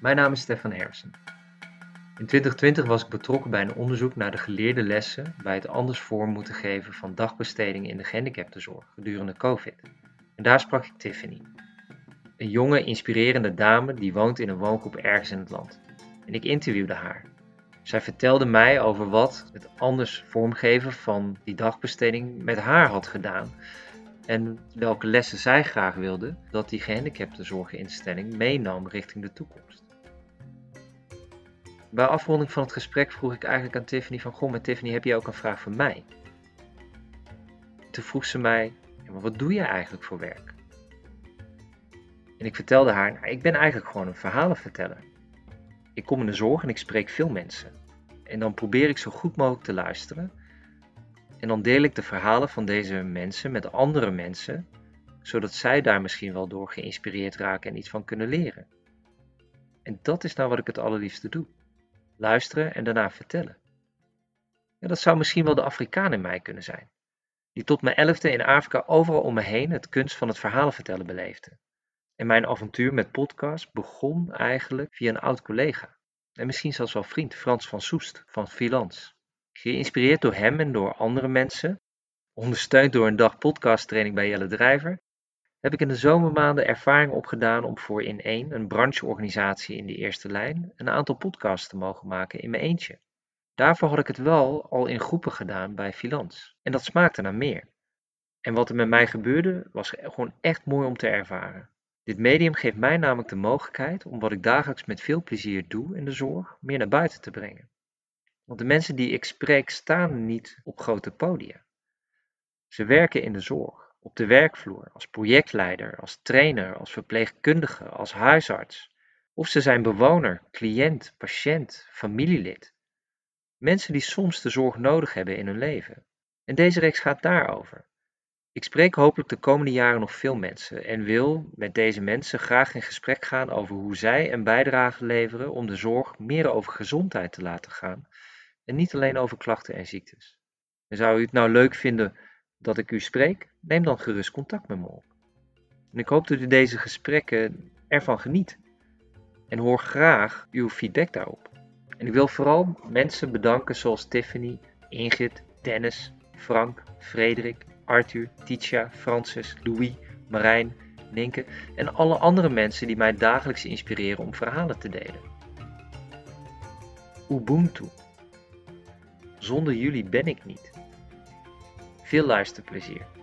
Mijn naam is Stefan Hersen. In 2020 was ik betrokken bij een onderzoek naar de geleerde lessen bij het anders vorm moeten geven van dagbesteding in de gehandicaptenzorg gedurende COVID. En daar sprak ik Tiffany, een jonge, inspirerende dame die woont in een woongroep ergens in het land. En ik interviewde haar. Zij vertelde mij over wat het anders vormgeven van die dagbesteding met haar had gedaan en welke lessen zij graag wilde dat die gehandicaptenzorginstelling meenam richting de toekomst. Bij afronding van het gesprek vroeg ik eigenlijk aan Tiffany van, goh, met Tiffany heb je ook een vraag voor mij? Toen vroeg ze mij, maar wat doe je eigenlijk voor werk? En ik vertelde haar, nou, ik ben eigenlijk gewoon een verhalenverteller. Ik kom in de zorg en ik spreek veel mensen. En dan probeer ik zo goed mogelijk te luisteren. En dan deel ik de verhalen van deze mensen met andere mensen, zodat zij daar misschien wel door geïnspireerd raken en iets van kunnen leren. En dat is nou wat ik het allerliefste doe luisteren en daarna vertellen. Ja, dat zou misschien wel de Afrikaan in mij kunnen zijn, die tot mijn elfde in Afrika overal om me heen het kunst van het verhalen vertellen beleefde. En mijn avontuur met podcast begon eigenlijk via een oud collega, en misschien zelfs wel vriend, Frans van Soest van Freelance. Geïnspireerd door hem en door andere mensen, ondersteund door een dag podcasttraining bij Jelle Drijver, heb ik in de zomermaanden ervaring opgedaan om voor in één, een brancheorganisatie in de eerste lijn, een aantal podcasts te mogen maken in mijn eentje. Daarvoor had ik het wel al in groepen gedaan bij Filans. En dat smaakte naar meer. En wat er met mij gebeurde, was gewoon echt mooi om te ervaren. Dit medium geeft mij namelijk de mogelijkheid om wat ik dagelijks met veel plezier doe in de zorg, meer naar buiten te brengen. Want de mensen die ik spreek staan niet op grote podia. Ze werken in de zorg op de werkvloer, als projectleider, als trainer, als verpleegkundige, als huisarts. Of ze zijn bewoner, cliënt, patiënt, familielid. Mensen die soms de zorg nodig hebben in hun leven. En deze reeks gaat daarover. Ik spreek hopelijk de komende jaren nog veel mensen en wil met deze mensen graag in gesprek gaan over hoe zij een bijdrage leveren om de zorg meer over gezondheid te laten gaan en niet alleen over klachten en ziektes. En zou u het nou leuk vinden dat ik u spreek, neem dan gerust contact met me op. En ik hoop dat u deze gesprekken ervan geniet. En hoor graag uw feedback daarop. En ik wil vooral mensen bedanken zoals Tiffany, Ingrid, Dennis, Frank, Frederik, Arthur, Titia, Francis, Louis, Marijn, Ninke en alle andere mensen die mij dagelijks inspireren om verhalen te delen. Ubuntu. Zonder jullie ben ik niet. Veel luisterplezier.